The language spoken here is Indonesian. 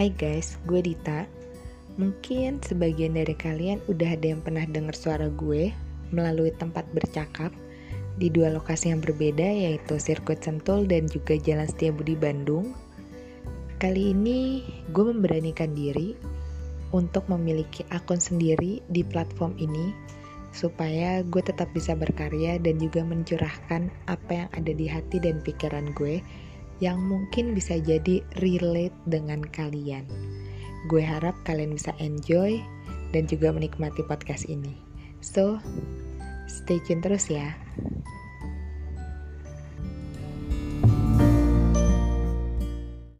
Hai guys, gue Dita. Mungkin sebagian dari kalian udah ada yang pernah dengar suara gue melalui tempat bercakap di dua lokasi yang berbeda yaitu Sirkuit Sentul dan juga Jalan Setiabudi Bandung. Kali ini gue memberanikan diri untuk memiliki akun sendiri di platform ini supaya gue tetap bisa berkarya dan juga mencurahkan apa yang ada di hati dan pikiran gue yang mungkin bisa jadi relate dengan kalian. Gue harap kalian bisa enjoy dan juga menikmati podcast ini. So, stay tune terus ya.